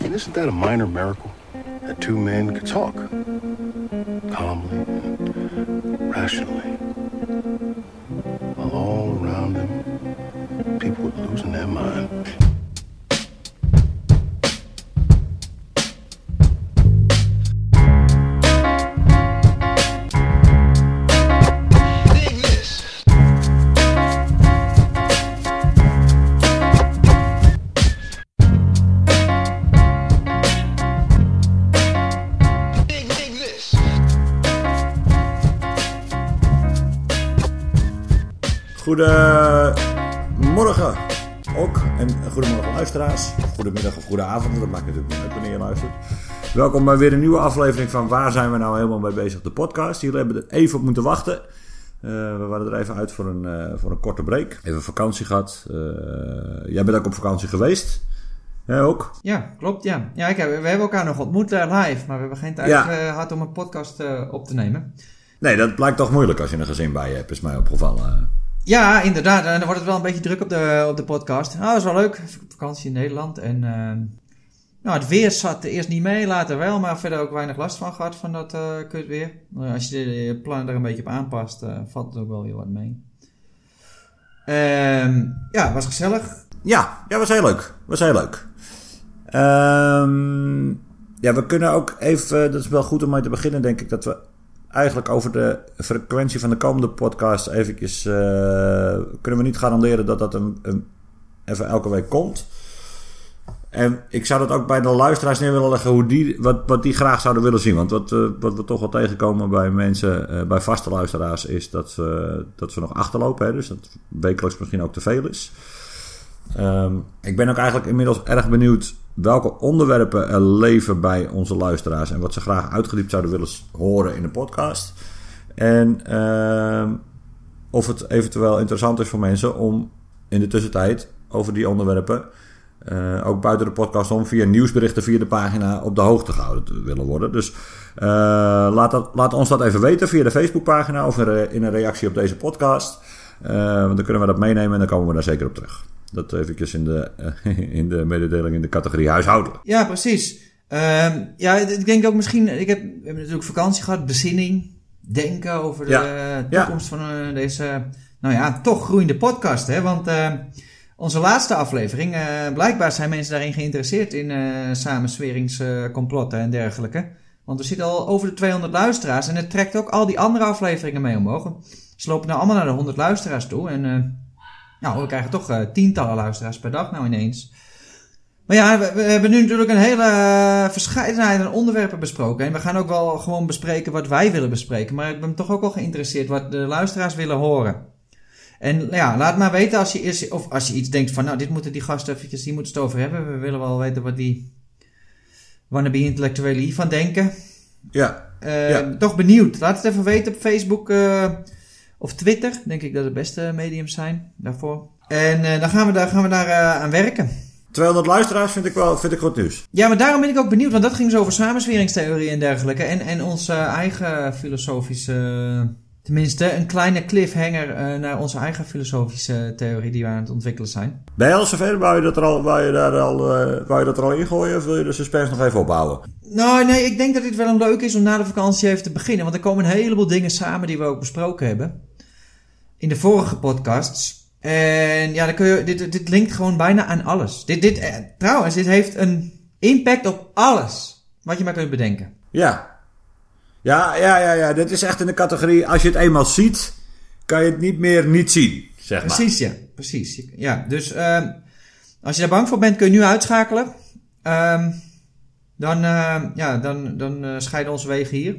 And isn't that a minor miracle? That two men could talk calmly and rationally. While all around them, people were losing their mind. Goedemorgen ook. En goedemorgen luisteraars. Goedemiddag of goede avond. Dat maakt natuurlijk niet uit wanneer je luistert. Welkom bij weer een nieuwe aflevering van Waar zijn we nou helemaal mee bezig? De podcast. Jullie hebben er even op moeten wachten. Eh, we waren er even uit voor een, eh, voor een korte break. Even vakantie gehad. Eh, jij bent ook op vakantie geweest. Jij ook? Ja, klopt, ja. ja ik heb, we hebben elkaar nog ontmoet live, maar we hebben geen tijd Ja. eh, gehad om een podcast op te nemen. Nee, dat blijkt toch moeilijk als je een gezin bij je hebt, is mij opgevallen. Ja, inderdaad. En dan wordt het wel een beetje druk op de, op de podcast. Nou, dat is wel leuk. Vakantie in Nederland. En eh, nou, het weer zat eerst niet mee, later wel. Maar verder ook weinig last van gehad van dat eh kut weer. Nou, als je je plannen er een beetje op aanpast, eh, valt het ook wel heel wat mee. Ehm, ja, was gezellig. Ja, ja, was heel leuk. Was heel leuk. Ehm, ja, we kunnen ook even, dat is wel goed om mee te beginnen, denk ik, dat we eigenlijk over de frequentie van de komende podcast eventjes, eh, kunnen we niet garanderen dat dat een, een, even elke week komt. En ik zou dat ook bij de luisteraars neer willen leggen hoe die, wat, wat die graag zouden willen zien. Want wat, eh, wat we toch wel tegenkomen bij mensen, eh, bij vaste luisteraars, is dat, ze dat ze nog achterlopen. Hè? Dus dat wekelijks misschien ook te veel is. Ehm, ik ben ook eigenlijk inmiddels erg benieuwd welke onderwerpen er leven bij onze luisteraars en wat ze graag uitgediept zouden willen horen in de podcast. En ehm, of het eventueel interessant is voor mensen om in de tussentijd over die onderwerpen eh, ook buiten de podcast om via nieuwsberichten via de pagina op de hoogte gehouden te willen worden. Dus eh, laat, dat, laat ons dat even weten via de Facebookpagina of in een- in een reactie op deze podcast. Eh, want dan kunnen we dat meenemen en dan komen we daar zeker op terug. Dat eventjes in de, in de mededeling in de categorie huishoudelijk. Ja, precies. Ehm, ja, ik denk ook misschien... Ik heb, we hebben natuurlijk vakantie gehad, bezinning, denken over de Ja. toekomst van eh, deze, nou ja, toch groeiende podcast. Hè? Want eh, onze laatste aflevering, eh, blijkbaar zijn mensen daarin geïnteresseerd in eh samensweringscomplotten en dergelijke. Want we zitten al over de 200 luisteraars en het trekt ook al die andere afleveringen mee omhoog. Ze lopen nou allemaal naar de 100 luisteraars toe en... nou, we krijgen toch eh, tientallen luisteraars per dag nou ineens. Maar ja, we, we hebben nu natuurlijk een hele eh, verscheidenheid aan onderwerpen besproken. En we gaan ook wel gewoon bespreken wat wij willen bespreken. Maar ik ben toch ook wel geïnteresseerd wat de luisteraars willen horen. En nou ja, laat maar weten als je, eerst, of als je iets denkt van... Nou, dit moeten die gasten eventjes, hier moeten het over hebben. We willen wel weten wat die wannabe intellectuelen hiervan denken. Ja, Eh, Ja. Toch benieuwd. Laat het even weten op Facebook of Twitter. Denk ik dat het beste mediums zijn daarvoor. En eh, dan gaan we daar, gaan we daar eh, aan werken. 200 luisteraars vind ik wel vind ik goed nieuws. Ja, maar daarom ben ik ook benieuwd, want dat ging zo over samensweringstheorie en dergelijke. En, en onze eigen filosofische, tenminste een kleine cliffhanger eh, naar onze eigen filosofische theorie die we aan het ontwikkelen zijn. Ben je al zover? Wou je, dat er al, wou, je daar al, wou je dat er al ingooien of wil je de suspense nog even opbouwen? Nou, nee, ik denk dat dit wel een leuk is om na de vakantie even te beginnen. Want er komen een heleboel dingen samen die we ook besproken hebben. In de vorige podcasts. En ja, dan kun je, dit, dit linkt gewoon bijna aan alles. Dit, dit, eh, trouwens, dit heeft een impact op alles. Wat je maar kunt bedenken. Ja. Ja, ja, ja, ja. Dit is echt in de categorie, als je het eenmaal ziet, kan je het niet meer niet zien, zeg maar. Precies, ja. Precies. Ja, dus ehm, als je daar bang voor bent, kun je nu uitschakelen. Ehm, dan, ehm, ja, dan, dan eh, scheiden onze wegen hier.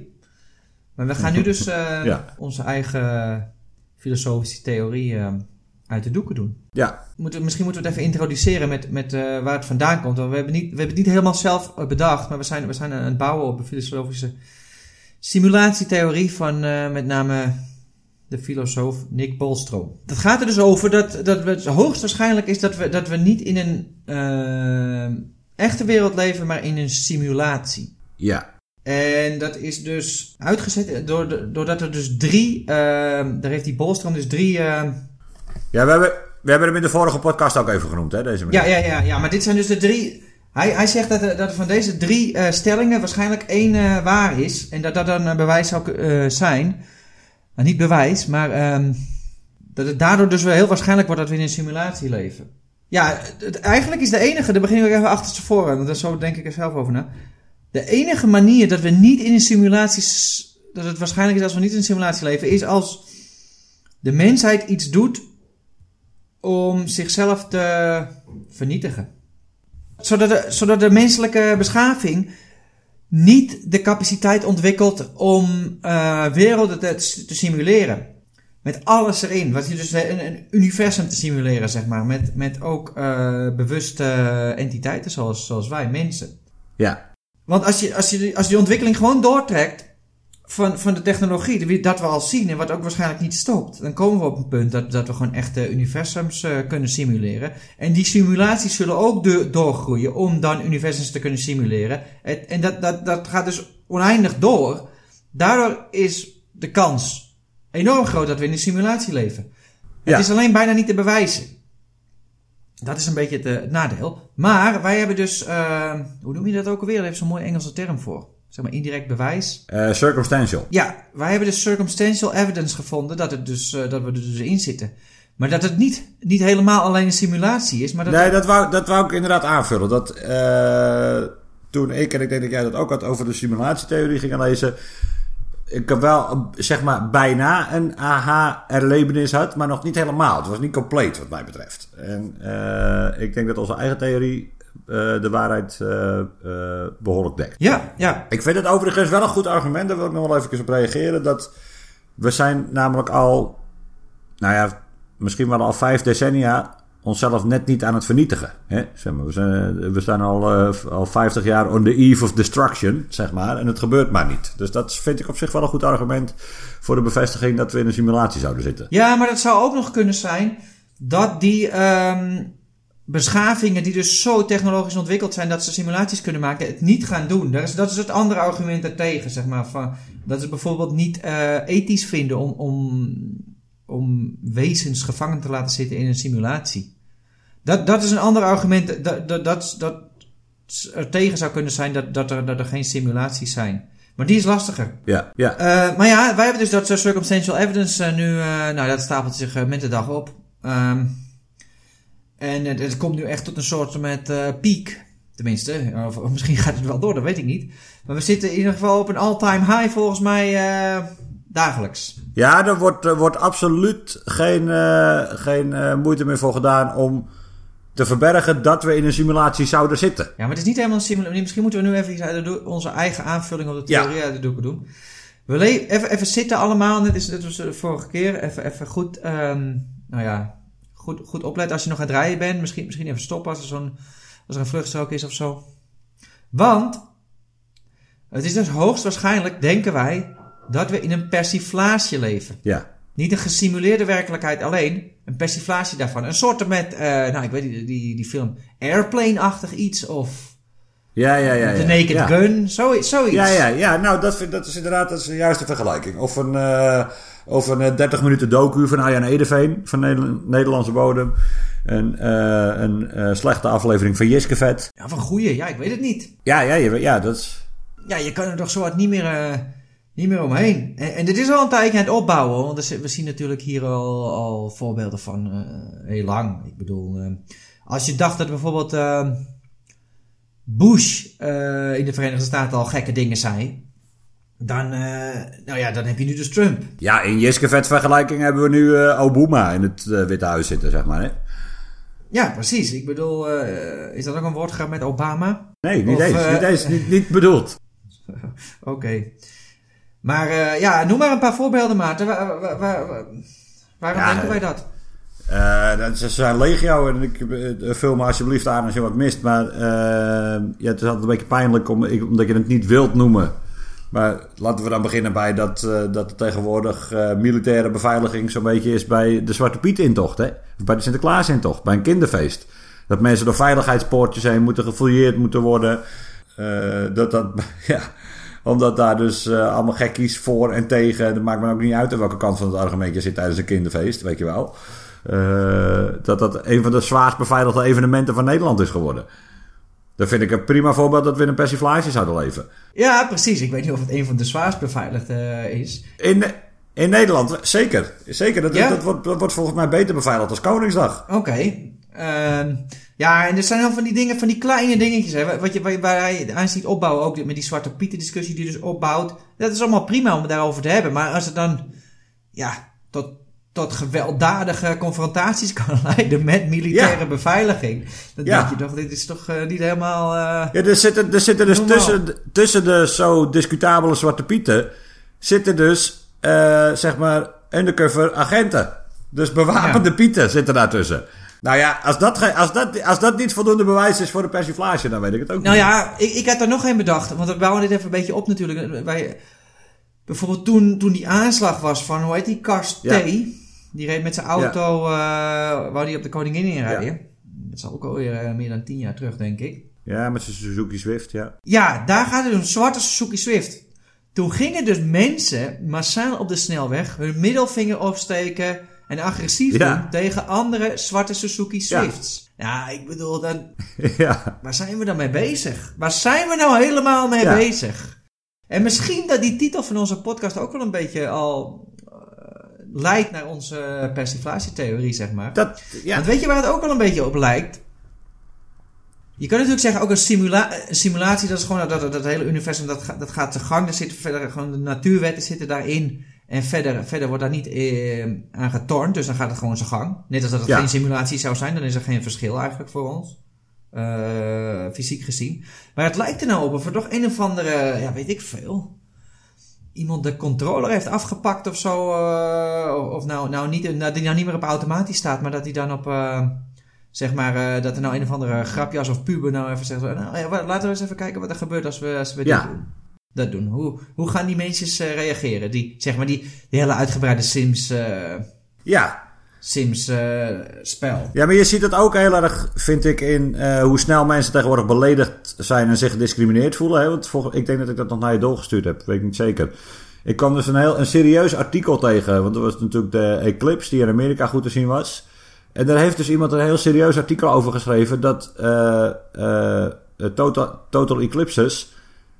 Maar we gaan nu dus eh, Ja. onze eigen filosofische theorie ehm, uit de doeken doen. Ja, Moeten, misschien moeten we het even introduceren met, met eh, waar het vandaan komt. Want we hebben, niet, we hebben het niet helemaal zelf eh, bedacht, maar we zijn, we zijn aan het bouwen op een filosofische simulatietheorie van eh, met name de filosoof Nick Bolstrom. Dat gaat er dus over dat, dat we, het hoogstwaarschijnlijk is dat we, dat we niet in een eh, echte wereld leven, maar in een simulatie. ja. En dat is dus uitgezet door, doordat er dus drie, eh, daar heeft die Bolstrom dus drie... eh, Ja, we hebben, we hebben hem in de vorige podcast ook even genoemd, hè, deze. Ja, ja, ja, ja, maar dit zijn dus de drie. Hij, hij zegt dat, dat van deze drie eh, stellingen waarschijnlijk één eh, waar is. En dat dat dan een bewijs zou eh, zijn. Nou, niet bewijs, maar ehm, dat het daardoor dus wel heel waarschijnlijk wordt dat we in een simulatie leven. Ja, het, eigenlijk is de enige, daar begin ik even achter voren, want daar zo denk ik er zelf over na. De enige manier dat we niet in een simulatie, dat het waarschijnlijk is als we niet in een simulatie leven, is als de mensheid iets doet om zichzelf te vernietigen. Zodat de, zodat de menselijke beschaving niet de capaciteit ontwikkelt om eh, werelden te, te simuleren. Met alles erin. Wat je dus een, een universum te simuleren, zeg maar. Met, met ook eh, bewuste entiteiten zoals, zoals wij, mensen. Ja. Want als je, als je, die- als je die ontwikkeling gewoon doortrekt van, van de technologie, dat we al zien en wat ook waarschijnlijk niet stopt, dan komen we op een punt dat, dat we gewoon echte universums eh, kunnen simuleren. En die simulaties zullen ook do- doorgroeien om dan universums te kunnen simuleren. En, en dat, dat, dat gaat dus oneindig door. Daardoor is de kans enorm groot dat we in een simulatie leven. Ja. Het is alleen bijna niet te bewijzen. Dat is een beetje het, eh, het nadeel. Maar wij hebben dus, eh, hoe noem je dat ook alweer? Daar heeft zo'n mooie Engelse term voor. Zeg maar indirect bewijs. Eh, circumstantial. Ja, wij hebben dus circumstantial evidence gevonden dat, het dus, dat we er dus in zitten. Maar dat het niet, niet helemaal alleen een simulatie is, maar dat Nee, dat wou, dat wou ik inderdaad aanvullen. Dat, toen ik, en ik denk dat jij dat ook had, over de simulatietheorie ging lezen. Ik heb wel, zeg maar, bijna een aha-erlevenis had, maar nog niet helemaal. Het was niet compleet, wat mij betreft. En eh, ik denk dat onze eigen theorie eh, de waarheid eh, behoorlijk dekt. Ja, ja. Ik vind het overigens wel een goed argument, daar wil ik nog wel even op reageren. Dat we zijn namelijk al, nou ja, misschien wel al vijf decennia onszelf net niet aan het vernietigen. Hè? Zeg maar, we, zijn, we staan al, eh, al 50 jaar on the eve of destruction, zeg maar. En het gebeurt maar niet. Dus dat vind ik op zich wel een goed argument voor de bevestiging dat we in een simulatie zouden zitten. Ja, maar dat zou ook nog kunnen zijn dat die ehm, beschavingen die dus zo technologisch ontwikkeld zijn dat ze simulaties kunnen maken, het niet gaan doen. Dat is, dat is het andere argument daartegen, zeg maar. Van, dat ze bijvoorbeeld niet eh, ethisch vinden om, om, om wezens gevangen te laten zitten in een simulatie. Dat, dat is een ander argument dat, dat, dat, dat er tegen zou kunnen zijn dat, dat, er, dat er geen simulaties zijn. Maar die is lastiger. Ja, ja. Eh, maar ja, wij hebben dus dat circumstantial evidence eh, nu, eh, nou dat stapelt zich met de dag op. Ehm, en het, het komt nu echt tot een soort met piek. Tenminste, of, of misschien gaat het wel door, dat weet ik niet. Maar we zitten in ieder geval op een all-time high volgens mij dagelijks. Ja, er wordt, er wordt absoluut geen, geen moeite meer voor gedaan om te verbergen dat we in een simulatie zouden zitten. Ja, maar het is niet helemaal een simulatie. Misschien moeten we nu even iets uit onze eigen aanvulling op de theorie uit de doeken doen. We even, even zitten allemaal, net is was de vorige keer. Even, even goed, ehm, nou ja, goed, goed opletten als je nog aan het rijden bent. Misschien, misschien even stoppen als er, zo'n, als er een vluchtstrook is of zo. Want het is dus hoogstwaarschijnlijk, denken wij, dat we in een persiflage leven. Ja, Niet een gesimuleerde werkelijkheid alleen, een persiflage daarvan. Een soort met, eh, nou ik weet niet, die, die film Airplane-achtig iets of ja, ja. ja, ja. The Naked ja. Gun, zoiets. zoiets. Ja, ja, ja. Nou, dat, vind, dat is inderdaad dat is de juiste vergelijking. Of een, eh, of een eh, 30 minuten docu van Arjan Edeveen van Neder- Nederlandse bodem. Een, eh, een eh, slechte aflevering van Jiskevet. Ja, van goeie, ja, ik weet het niet. Ja, ja, je, ja, dat is... Ja, je kan er toch zo wat niet meer, eh, niet meer omheen. En, en dit is al een tijdje aan het opbouwen, want we zien natuurlijk hier al, al voorbeelden van eh, heel lang. Ik bedoel, eh, als je dacht dat bijvoorbeeld eh, Bush in de Verenigde Staten al gekke dingen zei, dan, nou ja, dan heb je nu dus Trump. Ja, in Jiskevet vergelijking hebben we nu Obama in het Witte Huis zitten, zeg maar. Hè? Ja, precies. Ik bedoel, is dat ook een woordgrap met Obama? Nee, niet Of, eens. niet, eens niet, niet bedoeld. Oké. Maar eh, ja, noem maar een paar voorbeelden, Maarten. Waar, waar, waar- waar- waarom Ja, denken wij dat? Eh, ze zijn legio en ik eh, vul me alsjeblieft aan als je wat mist. Maar ja, het is altijd een beetje pijnlijk om, ik- omdat je het niet wilt noemen. Maar laten we dan beginnen bij dat, dat er tegenwoordig militaire beveiliging zo'n beetje is bij de Zwarte Piet intocht. Hè? Of bij de Sinterklaas intocht, bij een kinderfeest. Dat mensen door veiligheidspoortjes heen moeten gefouilleerd moeten worden. Dat dat, ja, omdat daar dus eh, allemaal gekkies voor en tegen. Dat maakt me ook niet uit aan welke kant van het argument je zit tijdens een kinderfeest, weet je wel. Eh, dat dat een van de zwaarst beveiligde evenementen van Nederland is geworden. Dan vind ik een prima voorbeeld dat we in een persiflage zouden leven. Ja, precies. Ik weet niet of het een van de zwaarst beveiligde eh, is. In, in Nederland, zeker. Zeker, dat, Ja? dat, wordt, dat wordt volgens mij beter beveiligd als Koningsdag. Oké. Ehm, ja, en er zijn dan van die dingen, van die kleine dingetjes, hè, wat je, waar, hij aan ziet opbouwen, ook met die Zwarte Pieten discussie die dus opbouwt. Dat is allemaal prima om het daarover te hebben, maar als het dan, ja, tot, tot gewelddadige confrontaties kan leiden met militaire Ja. beveiliging, dan Ja. denk je toch, dit is toch eh, niet helemaal... eh, Ja, er zitten, er zitten dus Normaal. tussen, tussen de zo discutabele Zwarte Pieten... zitten dus, eh, zeg maar, undercover agenten. Dus bewapende Ja. pieten zitten daartussen. Nou ja, als dat, als, dat, als dat niet voldoende bewijs is voor de persiflage... dan weet ik het ook Nou niet. ja, ik, ik had er nog één bedacht. Want we bouwen dit even een beetje op natuurlijk. Wij, bijvoorbeeld toen, toen die aanslag was van, hoe heet die, Kars T. Ja. Die reed met zijn auto, eh wou die op de koningin inrijden. Dat is ook alweer eh, meer dan tien jaar terug, denk ik. Ja, met zijn Suzuki Swift, ja. Ja, daar gaat het om zwarte Suzuki Swift. Toen gingen dus mensen massaal op de snelweg hun middelvinger opsteken en agressief Ja. doen tegen andere zwarte Suzuki Swifts. Ja, ik bedoel, dan, ja. Waar zijn we dan mee bezig? Waar zijn we nou helemaal mee bezig? En misschien dat die titel van onze podcast ook wel een beetje al eh, leidt naar onze persiflatietheorie, zeg maar. Dat, ja. Want weet je waar het ook wel een beetje op lijkt? Je kan natuurlijk zeggen, ook een, simula een simulatie, dat is gewoon dat, dat, dat hele universum, dat, gaat- dat gaat te gang. Er zitten verder gewoon de natuurwetten zitten daarin. En verder, verder wordt daar niet eh, aan getornd, dus dan gaat het gewoon zijn gang. Net als dat het Ja. geen simulatie zou zijn, dan is er geen verschil eigenlijk voor ons. Eh, fysiek gezien. Maar het lijkt er nou op of er toch een of andere, ja weet ik veel. Iemand de controller heeft afgepakt of zo. eh, of nou, nou niet, dat die nou niet meer op automatisch staat, maar dat hij dan op, eh, zeg maar, dat er nou een of andere grapjas of puber nou even zegt. Nou, ja, laten we eens even kijken wat er gebeurt als we, als we dit doen. Dat doen. Hoe, hoe gaan die mensen eh, reageren? Die, zeg maar, die, die hele uitgebreide Sims, eh, ja. Sims eh, spel. Ja, maar je ziet het ook heel erg, vind ik, in hoe snel mensen tegenwoordig beledigd zijn en zich gediscrimineerd voelen. Hè? Want ik denk dat ik dat nog naar je doorgestuurd heb, weet ik niet zeker. Ik kwam dus een heel een serieus artikel tegen, want er was natuurlijk de Eclipse die in Amerika goed te zien was. En daar heeft dus iemand een heel serieus artikel over geschreven dat eh, total, total eclipses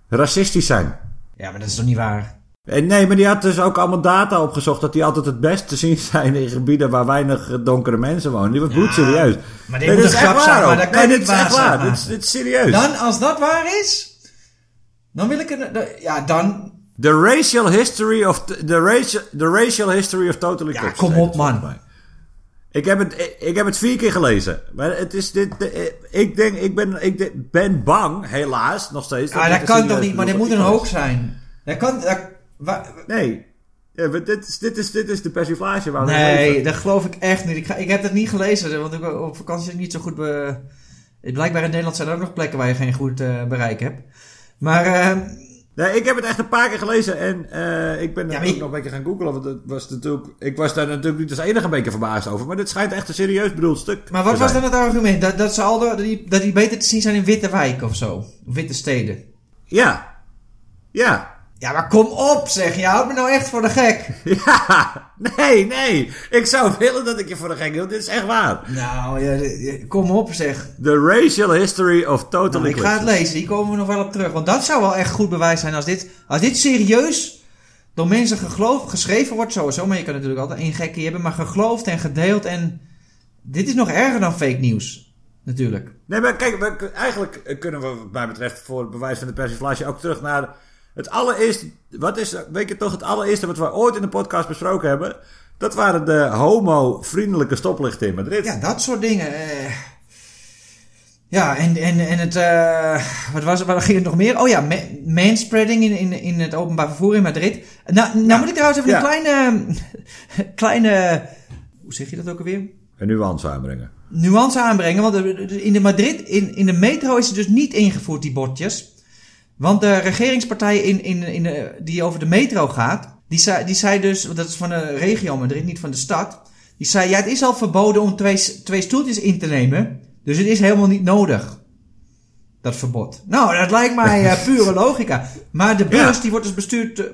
racistisch zijn. Ja, maar dat is toch niet waar? En nee, maar die had dus ook allemaal data opgezocht dat die altijd het best te zien zijn in gebieden waar weinig donkere mensen wonen. Die was bloedserieus. Maar dit Nee, is echt waar maar dat kan Nee, dit is echt waar. Dit is, dit is serieus. Dan, als dat waar is, dan wil ik een, ja, dan, The racial history of the, racial, the racial history of total ja, kom op man. Ik heb, het, ik, heb het vier keer gelezen. Maar het is dit. ik denk, ik ben, ik ben bang, helaas, nog steeds. Ja, dit dat een kan toch niet, maar dit moet een is. zijn. Dat kan, dat, Nee. Ja, dit, is, dit, is, dit is de persiflage waar we nee, dat geloof ik echt niet. Ik, ga, ik heb het niet gelezen, want ik, op vakantie is niet zo goed be... Blijkbaar in Nederland zijn er ook nog plekken waar je geen goed eh, bereik hebt. Maar, eh, Nee, ik heb het echt een paar keer gelezen en eh, ik ben er ook nog een beetje gaan googlen. Want het was natuurlijk, ik was daar natuurlijk niet als enige een beetje verbaasd over. Maar dit schijnt echt een serieus bedoeld stuk maar wat was dan het argument? Dat, dat, ze al dat, die, dat die beter te zien zijn in witte wijken of zo? Of witte steden? Ja. Ja. Ja, maar kom op zeg, je houdt me nou echt voor de gek. Ja. Nee, nee. Ik zou willen dat ik je voor de gek hield. Dit is echt waar. Nou, ja, kom op zeg. The racial history of total Nou, ik ga het lezen, hier komen we nog wel op terug. Want dat zou wel echt goed bewijs zijn als dit, als dit serieus door mensen geschreven wordt sowieso. Maar je kan natuurlijk altijd één gekkie hebben, maar geloofd en gedeeld. En dit is nog erger dan fake nieuws. Natuurlijk. Nee, maar kijk, eigenlijk kunnen we wat mij betreft voor het bewijs van de persiflage ook terug naar het allereerste. Wat is, weet je toch, het allereerste wat we ooit in de podcast besproken hebben? Dat waren de homo-vriendelijke stoplichten in Madrid. Ja, dat soort dingen. eh. Ja, en, en, en het, eh, wat was waar ging het nog meer? Oh ja, ma- manspreading in, in, in het openbaar vervoer in Madrid. Nou, nou moet ik trouwens even Ja. een kleine, kleine, hoe zeg je dat ook alweer? Een nuance aanbrengen. nuance aanbrengen. Want in de Madrid, in, in de metro is het dus niet ingevoerd, die bordjes. Want de regeringspartij in, in, in de, die over de metro gaat, die zei, die zei dus, dat is van de regio Madrid, niet van de stad. Die zei, ja, het is al verboden om twee, twee stoeltjes in te nemen. Dus het is helemaal niet nodig. Dat verbod. Nou, dat lijkt mij eh, pure logica. Maar de bus, Ja. die wordt dus bestuurd... eh,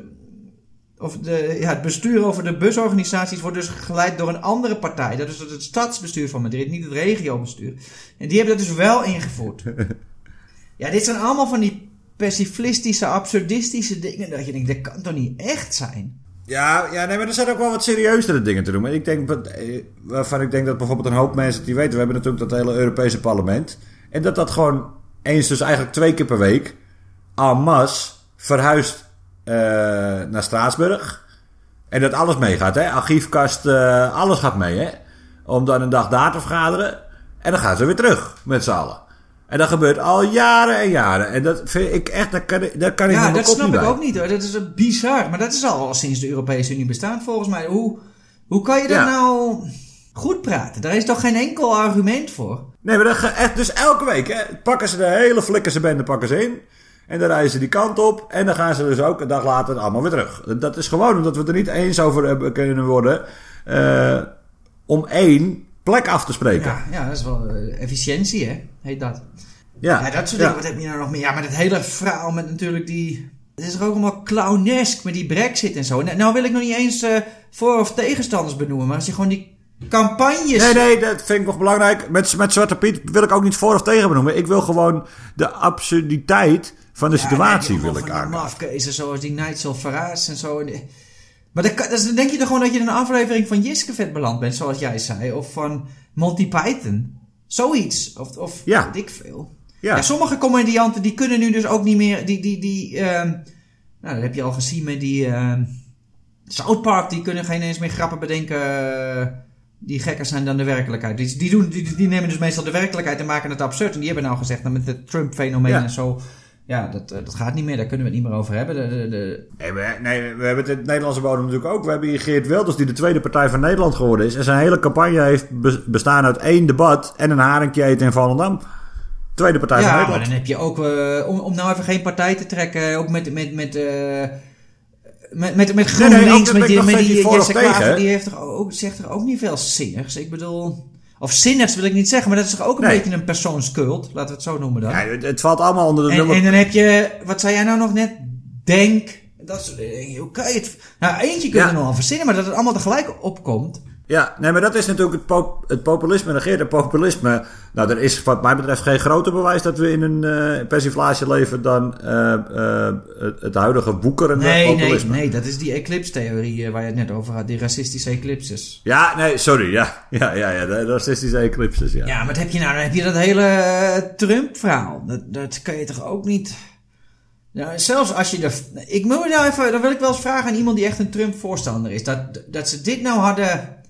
of de, ja, het bestuur over de busorganisaties wordt dus geleid door een andere partij. Dat is het stadsbestuur van Madrid, niet het regiobestuur. En die hebben dat dus wel ingevoerd. Ja, dit zijn allemaal van die pessimistische, absurdistische dingen. Dat je denkt, dat kan toch niet echt zijn? Ja, ja nee, maar er zijn ook wel wat serieuzere dingen te doen. Maar ik denk, eh, waarvan ik denk dat bijvoorbeeld een hoop mensen die weten... We hebben natuurlijk dat hele Europese parlement. En dat dat gewoon eens, dus eigenlijk twee keer per week... en masse verhuist eh, naar Straatsburg. En dat alles meegaat, hè. Archiefkast, eh, alles gaat mee, hè. Om dan een dag daar te vergaderen. En dan gaan ze weer terug, met z'n allen. En dat gebeurt al jaren en jaren. En dat vind ik echt, daar kan, daar kan ik Ja, dat snap ik bij. ook niet hoor. Dat is bizar. Maar dat is al sinds de Europese Unie bestaat volgens mij. Hoe, hoe kan je dat Ja. nou goed praten? Daar is toch geen enkel argument voor? Nee, maar dat ga- echt, dus elke week hè, pakken ze de hele flikkerse bende pakken ze in. En dan rijden ze die kant op. En dan gaan ze dus ook een dag later allemaal weer terug. Dat is gewoon omdat we het er niet eens over hebben kunnen worden. eh, om één plek af te spreken. Ja, ja dat is wel eh, efficiëntie hè, heet dat. Ja, Ja, dat soort dingen. Wat heb je nou nog meer? Ja, maar dat hele verhaal met natuurlijk die... Het is er ook allemaal clownesk met die brexit en zo. Nou, nou wil ik nog niet eens eh, voor- of tegenstanders benoemen. Maar als je gewoon die campagnes... Nee, nee, dat vind ik nog belangrijk. Met, met Zwarte Piet wil ik ook niet voor of tegen benoemen. Ik wil gewoon de absurditeit van de Ja, situatie wil ik die aankaarten. mafkezen zoals die Nigel Farage en zo. Maar dan, dan denk je toch gewoon dat je in een aflevering van Jiskevet beland bent, zoals jij zei. Of van Monty Python. Zoiets. Of, of Ja. weet ik veel. Ja. Ja. sommige comedianten die kunnen nu dus ook niet meer... Die, die, die, ehm, nou, dat heb je al gezien met die... ehm South Park, die kunnen geen eens meer grappen bedenken... eh, die gekker zijn dan de werkelijkheid. Die, die, doen, die, die nemen dus meestal de werkelijkheid en maken het absurd. En die hebben nou gezegd, nou, met het Trump-fenomeen Ja. en zo... Ja, dat, eh, dat gaat niet meer. Daar kunnen we het niet meer over hebben. De, de, de- Nee, we, nee, we hebben het in het Nederlandse bodem natuurlijk ook. We hebben hier Geert Wilders, die de tweede partij van Nederland geworden is. En zijn hele campagne heeft be- bestaan uit één debat en een haringje eten in Volendam. Tweede partij van ja, maar Nederland. dan heb je ook... eh, om, om nou even geen partij te trekken... Ook met... met, met eh, met, met, met nee, met die, met die Jesse Klaver, die heeft toch ook, zegt er ook niet veel zinnigs. Ik bedoel... Of zinnigs wil ik niet zeggen, maar dat is toch ook een Nee. beetje een persoonscult, laten we het zo noemen dan. Ja, het, het valt allemaal onder de en, nummer... en dan heb je, wat zei jij nou nog net? Denk. Dat soort dingen. Hoe kan je het... Nou, eentje kun je Ja. nog wel verzinnen, maar dat het allemaal tegelijk opkomt. Ja, nee, maar dat is natuurlijk het, pop- het populisme. Negeert het populisme. Nou, er is wat mij betreft geen groter bewijs dat we in een eh persiflage leven dan eh, eh, het, huidige woekerende Nee, nee, populisme. nee, dat is die eclipse-theorie eh, waar je het net over had. Die racistische eclipses. Ja, nee, sorry. Ja, ja, ja, ja de racistische eclipses, ja. Ja, maar wat heb je nou? Dan heb je dat hele Trump-verhaal. Dat, dat kan je toch ook niet... Nou, zelfs als je er... Ik moet nou even... Dan wil ik wel eens vragen aan iemand die echt een Trump-voorstander is. Dat, dat ze dit nou hadden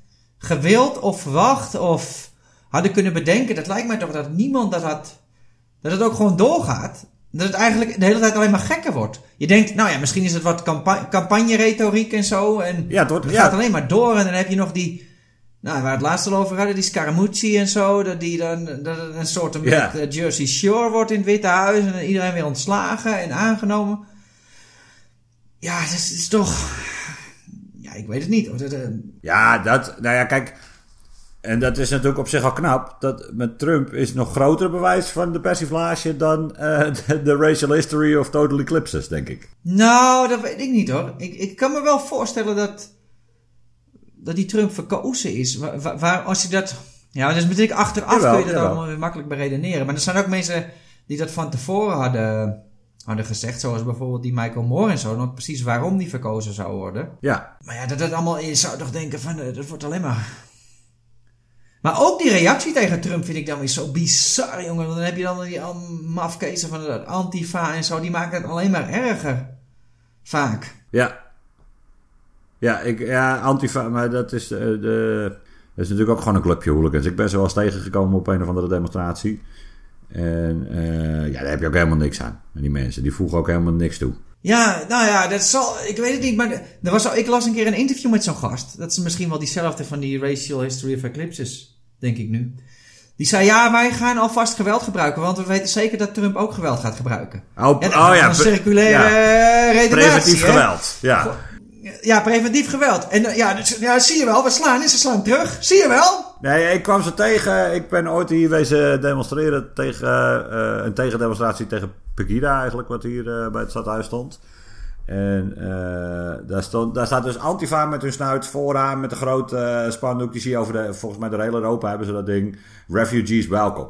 gewild of verwacht of hadden kunnen bedenken. Dat lijkt mij toch dat niemand dat had... Dat het ook gewoon doorgaat. Dat het eigenlijk de hele tijd alleen maar gekker wordt. Je denkt, nou ja, misschien is het wat campa campagne-retoriek en zo. En Ja, het wordt- het ja. gaat alleen maar door. En dan heb je nog die... Nou, waar het laatst al over hadden, die Scaramucci en zo. Dat die dan dat het een soort Ja. eh, Jersey Shore wordt in het Witte Huis. En iedereen weer ontslagen en aangenomen. Ja, dat is, dat is toch... Ja, ik weet het niet. hoor. Dat, eh, Ja, dat, nou ja, kijk. En dat is natuurlijk op zich al knap. Dat met Trump is nog groter bewijs van de persiflage dan eh, de, de racial history of total eclipses, denk ik. Nou, dat weet ik niet hoor. Ik, ik kan me wel voorstellen dat, dat die Trump verkozen is. Waar, als je dat... Ja, dat is natuurlijk achteraf Jawel, kun je dat jawel. allemaal weer makkelijk beredeneren. Maar er zijn ook mensen die dat van tevoren hadden, hadden gezegd. Zoals bijvoorbeeld die Michael Moore en zo. Nog precies waarom die verkozen zou worden. Ja, Maar ja, dat dat allemaal... Je zou toch denken van... eh, dat wordt alleen maar... Maar ook die reactie tegen Trump vind ik dan weer zo bizar, jongen. Dan heb je dan die mafkezen van de Antifa en zo. Die maken het alleen maar erger. Vaak. ja. Ja, ik, ja, Antifa, maar dat is, eh, de, dat is natuurlijk ook gewoon een clubje hooligans. Ik ben ze wel eens tegengekomen op een of andere demonstratie. En eh, ja, daar heb je ook helemaal niks aan. En die mensen, die voegen ook helemaal niks toe. Ja, nou ja, dat zal... Ik weet het niet, maar... Er was al, ik las een keer een interview met zo'n gast. Dat is misschien wel diezelfde van die Racial History of Eclipses, denk ik nu. Die zei, ja, wij gaan alvast geweld gebruiken, want we weten zeker dat Trump ook geweld gaat gebruiken. Oh, Ja, oh ja, een circulaire ja, redenatie, preventief hè? geweld. Ja. Ja, preventief geweld. En eh, ja, dus, ja, zie je wel, we slaan en ze slaan terug. Zie je wel? Nee, ik kwam ze tegen. Ik ben ooit hier wezen demonstreren tegen eh, een tegendemonstratie tegen Pegida eigenlijk, wat hier eh, bij het stadhuis stond. En daar, stond, daar staat dus Antifa met hun snuit vooraan met een grote spandoek. Die zie je over de, volgens mij door heel Europa hebben ze dat ding. Refugees welcome.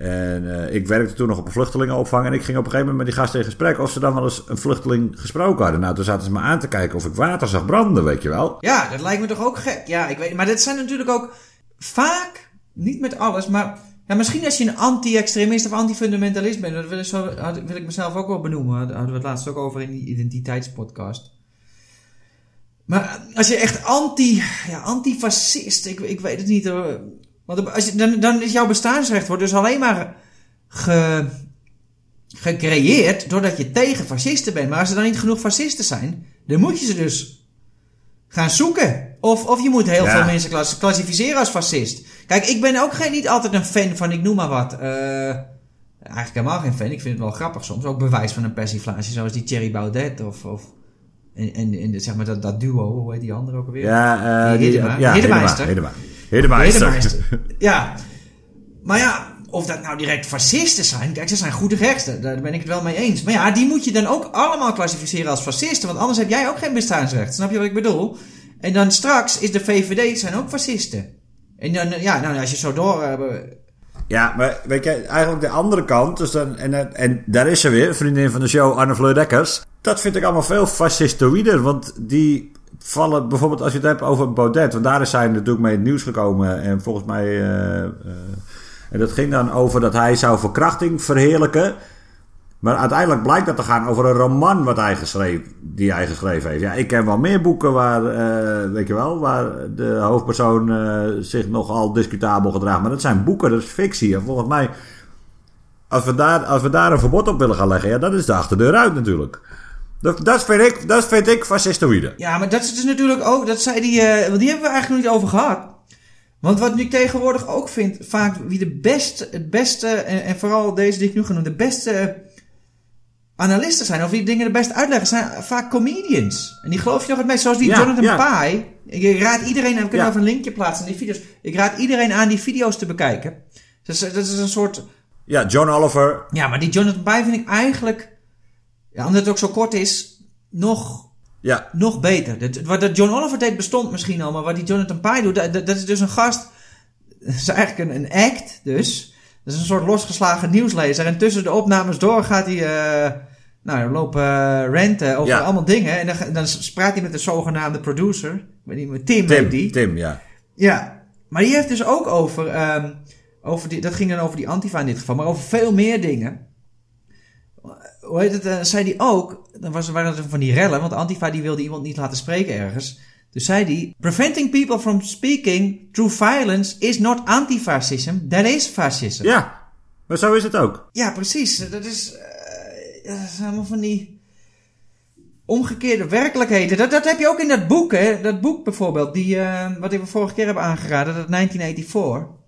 En eh, ik werkte toen nog op een vluchtelingenopvang. En ik ging op een gegeven moment met die gasten in gesprek of ze dan wel eens een vluchteling gesproken hadden. Nou, toen zaten ze me aan te kijken of ik water zag branden, weet je wel. Ja, dat lijkt me toch ook gek. Ja, ik weet Maar dat zijn natuurlijk ook vaak, niet met alles, maar ja, misschien als je een anti-extremist of anti-fundamentalist bent. Dat wil ik, zo, wil ik mezelf ook wel benoemen. Daar hadden we het laatst ook over in die identiteitspodcast. Maar als je echt anti, ja, antifascist, ik, ik weet het niet. Want als je, dan, dan is jouw bestaansrecht wordt dus alleen maar ge, gecreëerd doordat je tegen fascisten bent. Maar als er dan niet genoeg fascisten zijn, dan moet je ze dus gaan zoeken. Of, of je moet heel veel mensen klass klassificeren als fascist. Kijk, ik ben ook geen, niet altijd een fan van, ik noem maar wat. Uh, eigenlijk helemaal geen fan. Ik vind het wel grappig soms. Ook bewijs van een persiflage, zoals die Thierry Baudet of... of en, en, en zeg maar dat, dat duo, hoe heet die andere ook alweer? Ja, uh, die, ja, Hiddema, Hedemeister. Ja. Maar ja, of dat nou direct fascisten zijn. Kijk, ze zijn goede rechten. Daar ben ik het wel mee eens. Maar ja, die moet je dan ook allemaal klassificeren als fascisten. Want anders heb jij ook geen bestaansrecht. Snap je wat ik bedoel? En dan straks is de VVD zijn ook fascisten. En dan, ja, nou, als je zo door... Uh, ja, maar weet je, eigenlijk de andere kant, dus dan, en, en daar is ze weer, vriendin van de show, Arne Fleur Dekkers. Dat vind ik allemaal veel fascistoïder, want die vallen bijvoorbeeld als je het hebt over Baudet, want daar is hij natuurlijk mee het nieuws gekomen en volgens mij, uh, en dat ging dan over dat hij zou verkrachting verheerlijken. Maar uiteindelijk blijkt dat te gaan over een roman wat hij geschreven, die hij geschreven heeft. Ja, ik ken wel meer boeken waar, uh, weet je wel, waar de hoofdpersoon zich nogal discutabel gedraagt. Maar dat zijn boeken, dat is fictie. En volgens mij, als we, daar, als we daar een verbod op willen gaan leggen, ja, dat is de achterdeur uit natuurlijk. Dat, dat, vind ik, dat vind ik fascistoïde. Ja, maar dat is dus natuurlijk ook, dat zei die, uh, want die hebben we eigenlijk nog niet over gehad. Want wat ik tegenwoordig ook vind, vaak wie de beste, het beste, en, en vooral deze die ik nu genoemd, de beste analisten zijn, of die dingen de beste uitleggen, zijn vaak comedians. En die geloof je nog het meest, zoals die Jonathan ja. Pye. Ik raad iedereen, en we kunnen ja. even een linkje plaatsen in die video's. Ik raad iedereen aan die video's te bekijken. Dat is, dat is een soort... Ja, John Oliver. Ja, maar die Jonathan Pye vind ik eigenlijk ja, omdat het ook zo kort is, nog, ja. nog beter. Dat, wat dat John Oliver deed bestond misschien al, maar wat die Jonathan Pye doet, dat, dat is dus een gast. Dat is eigenlijk een, een act, dus. Dat is een soort losgeslagen nieuwslezer. En tussen de opnames door gaat hij. Uh, nou, lopen uh, renten over allemaal dingen. En dan, dan praat hij met de zogenaamde producer. Ik weet niet meer, Tim, Tim die. Tim, ja. Ja, maar die heeft dus ook over. Um, over die, dat ging dan over die Antifa in dit geval, maar over veel meer dingen hoe heet het, uh, zei hij ook, dan was, waren er van die rellen, want Antifa die wilde iemand niet laten spreken ergens. Dus zei hij, preventing people from speaking through violence is not antifascism, that is fascism. Ja, maar zo is het ook. Ja, precies. Dat is, uh, dat is allemaal van die omgekeerde werkelijkheden. Dat, dat heb je ook in dat boek, hè. Dat boek bijvoorbeeld, die, uh, wat ik vorige keer heb aangeraden, dat 1984.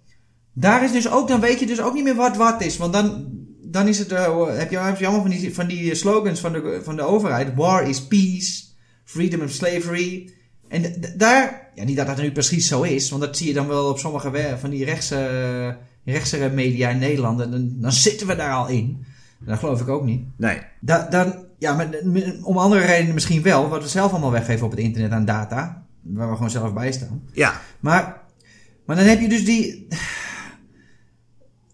Daar is dus ook, dan weet je dus ook niet meer wat wat is. Want dan, dan is het, uh, heb, je, heb je allemaal van die, van die slogans van de, van de overheid. War is peace, freedom of slavery. En daar, ja, niet dat dat nu precies zo is, want dat zie je dan wel op sommige van die rechtse, rechtse media in Nederland. En dan, dan zitten we daar al in. Dat geloof ik ook niet. Nee. Da, dan, ja, maar om andere redenen misschien wel, wat we zelf allemaal weggeven op het internet aan data. Waar we gewoon zelf bij staan. Ja. Maar, maar dan heb je dus die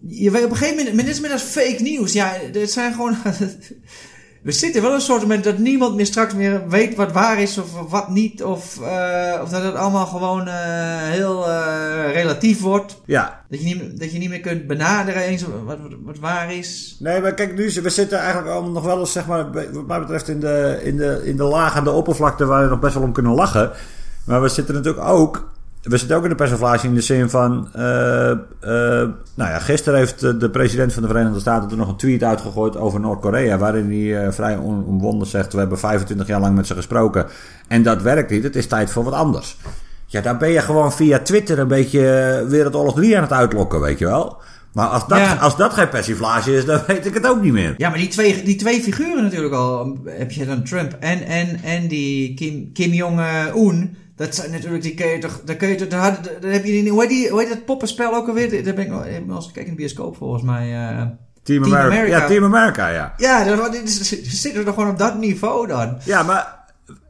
je weet op een gegeven moment, dit is met dat fake nieuws. Ja, het zijn gewoon. we zitten wel een soort moment dat niemand meer straks meer weet wat waar is of wat niet. Of, uh, of dat het allemaal gewoon uh, heel uh, relatief wordt. Ja. Dat je, niet, dat je niet meer kunt benaderen eens wat, wat, wat waar is. Nee, maar kijk, nu we zitten eigenlijk allemaal nog wel eens, zeg maar, wat mij betreft, in de, in de, in de laag aan de oppervlakte waar we nog best wel om kunnen lachen. Maar we zitten natuurlijk ook we zitten ook in de persiflage in de zin van. Uh, uh, nou ja, gisteren heeft de president van de Verenigde Staten er nog een tweet uitgegooid over Noord-Korea. Waarin hij uh, vrij omwonden zegt: We hebben 25 jaar lang met ze gesproken. En dat werkt niet. Het is tijd voor wat anders. Ja, daar ben je gewoon via Twitter een beetje Wereldoorlog 3 aan het uitlokken, weet je wel. Maar als dat, ja. als dat geen persiflage is, dan weet ik het ook niet meer. Ja, maar die twee, die twee figuren natuurlijk al. Heb je dan Trump en, en, en die Kim, Kim Jong-un dat zijn natuurlijk, die kun je toch, daar kun je toch, daar, daar heb je die, hoe heet, die, hoe heet dat poppenspel ook alweer? Daar ben ik nog, ik eens gekeken in de bioscoop volgens mij. Uh, Team, Team America. Ja, Team America, ja. Ja, dan zitten we toch gewoon op dat niveau dan. Ja, maar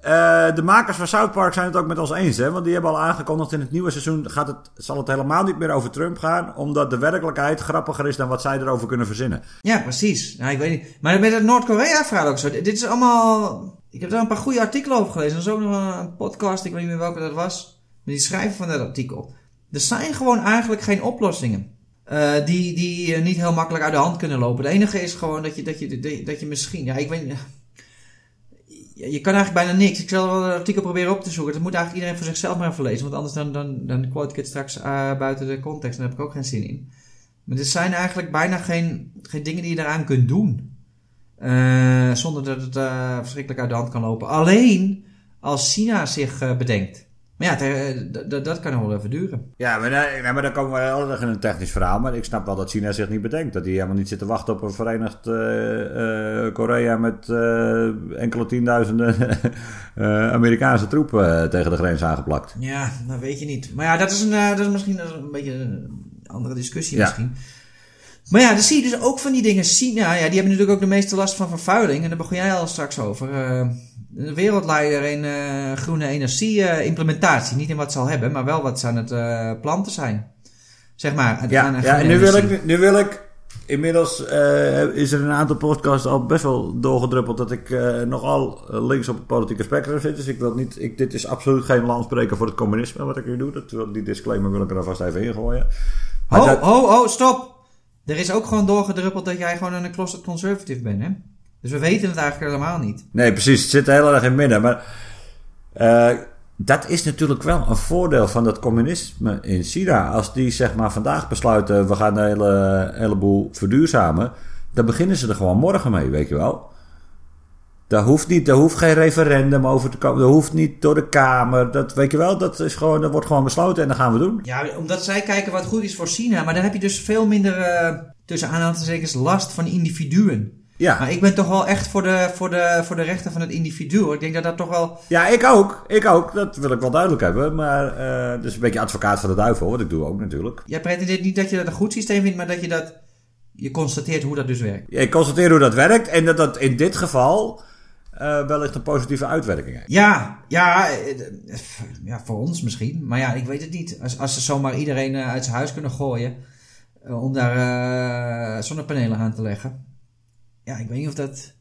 eh, de makers van South Park zijn het ook met ons eens, hè? Want die hebben al aangekondigd in het nieuwe seizoen gaat het, zal het helemaal niet meer over Trump gaan, omdat de werkelijkheid grappiger is dan wat zij erover kunnen verzinnen. Ja, precies. Nou, ik weet niet. Maar met het Noord-Korea-verhaal ook zo. Dit is allemaal... Ik heb daar een paar goede artikelen over gelezen. Er is ook nog een podcast, ik weet niet meer welke dat was. Maar die schrijven van dat artikel. Er zijn gewoon eigenlijk geen oplossingen. eh, die die eh, niet heel makkelijk uit de hand kunnen lopen. Het enige is gewoon dat je, dat je, dat je misschien... Ja, ik weet. Je kan eigenlijk bijna niks. Ik zal wel een artikel proberen op te zoeken. Dat moet eigenlijk iedereen voor zichzelf maar even lezen. Want anders dan, dan, dan quote ik het straks eh, buiten de context. En daar heb ik ook geen zin in. Maar er zijn eigenlijk bijna geen, geen dingen die je eraan kunt doen. Eh, zonder dat het eh, verschrikkelijk uit de hand kan lopen. Alleen als China zich eh, bedenkt. Maar ja, dat kan nog wel even duren. Ja, maar, nee, maar dan komen we heel erg in een technisch verhaal. Maar ik snap wel dat China zich niet bedenkt. Dat die helemaal niet zit te wachten op een verenigd Korea met enkele tienduizenden Amerikaanse troepen tegen de grens aangeplakt. Ja, dat weet je niet. Maar ja, dat is, een, dat is misschien een beetje een andere discussie Ja. misschien. Maar ja, dan zie je dus ook van die dingen. China, ja, die hebben natuurlijk ook de meeste last van vervuiling. En daar begon jij al straks over. De wereldleider in eh, groene energie eh, implementatie. Niet in wat ze al hebben, maar wel wat ze aan het planten zijn. Zeg maar. Ja, ja en nu wil, ik, nu wil ik. Inmiddels is er een aantal podcasts al best wel doorgedruppeld dat ik nogal links op het politieke spectrum zit. Dus ik wil niet. Ik, dit is absoluut geen landspreker voor het communisme wat ik nu doe. Dat, wil- die disclaimer wil ik er alvast even ingooien. Maar dat- ho, ho, stop! Er is ook gewoon doorgedruppeld dat jij gewoon een closet conservative bent, hè? Dus we weten het eigenlijk helemaal niet. Nee, precies. Het zit heel erg in midden. Maar eh, dat is natuurlijk wel een voordeel van dat communisme in China. Als die zeg maar vandaag besluiten, we gaan een hele, heleboel verduurzamen. Dan beginnen ze er gewoon morgen mee, weet je wel. Daar hoeft, niet, daar hoeft geen referendum over te komen. Dat hoeft niet door de Kamer. Dat, weet je wel, dat, is gewoon, dat wordt gewoon besloten en dat gaan we doen. Ja, omdat zij kijken wat goed is voor China. Maar dan heb je dus veel minder, eh, tussen aanhalingstekens, last van individuen. Ja, Maar ik ben toch wel echt voor de, voor de, voor de rechten van het individu. hoor. Ik denk dat dat toch wel... ja ik ook. Ik ook. Dat wil ik wel duidelijk hebben. Maar eh dus een beetje advocaat van de duivel. Wat ik doe ook natuurlijk. Jij pretendeert niet dat je dat een goed systeem vindt, maar dat je dat... Je constateert hoe dat dus werkt. Ja, Ik constateer hoe dat werkt en dat dat in dit geval eh, wellicht een positieve uitwerking heeft. Ja, ja, eh, ja, voor ons misschien. Maar ja, ik weet het niet. Als, als ze zomaar iedereen eh, uit zijn huis kunnen gooien... om daar zonnepanelen aan te leggen. Ja, ik weet niet of dat...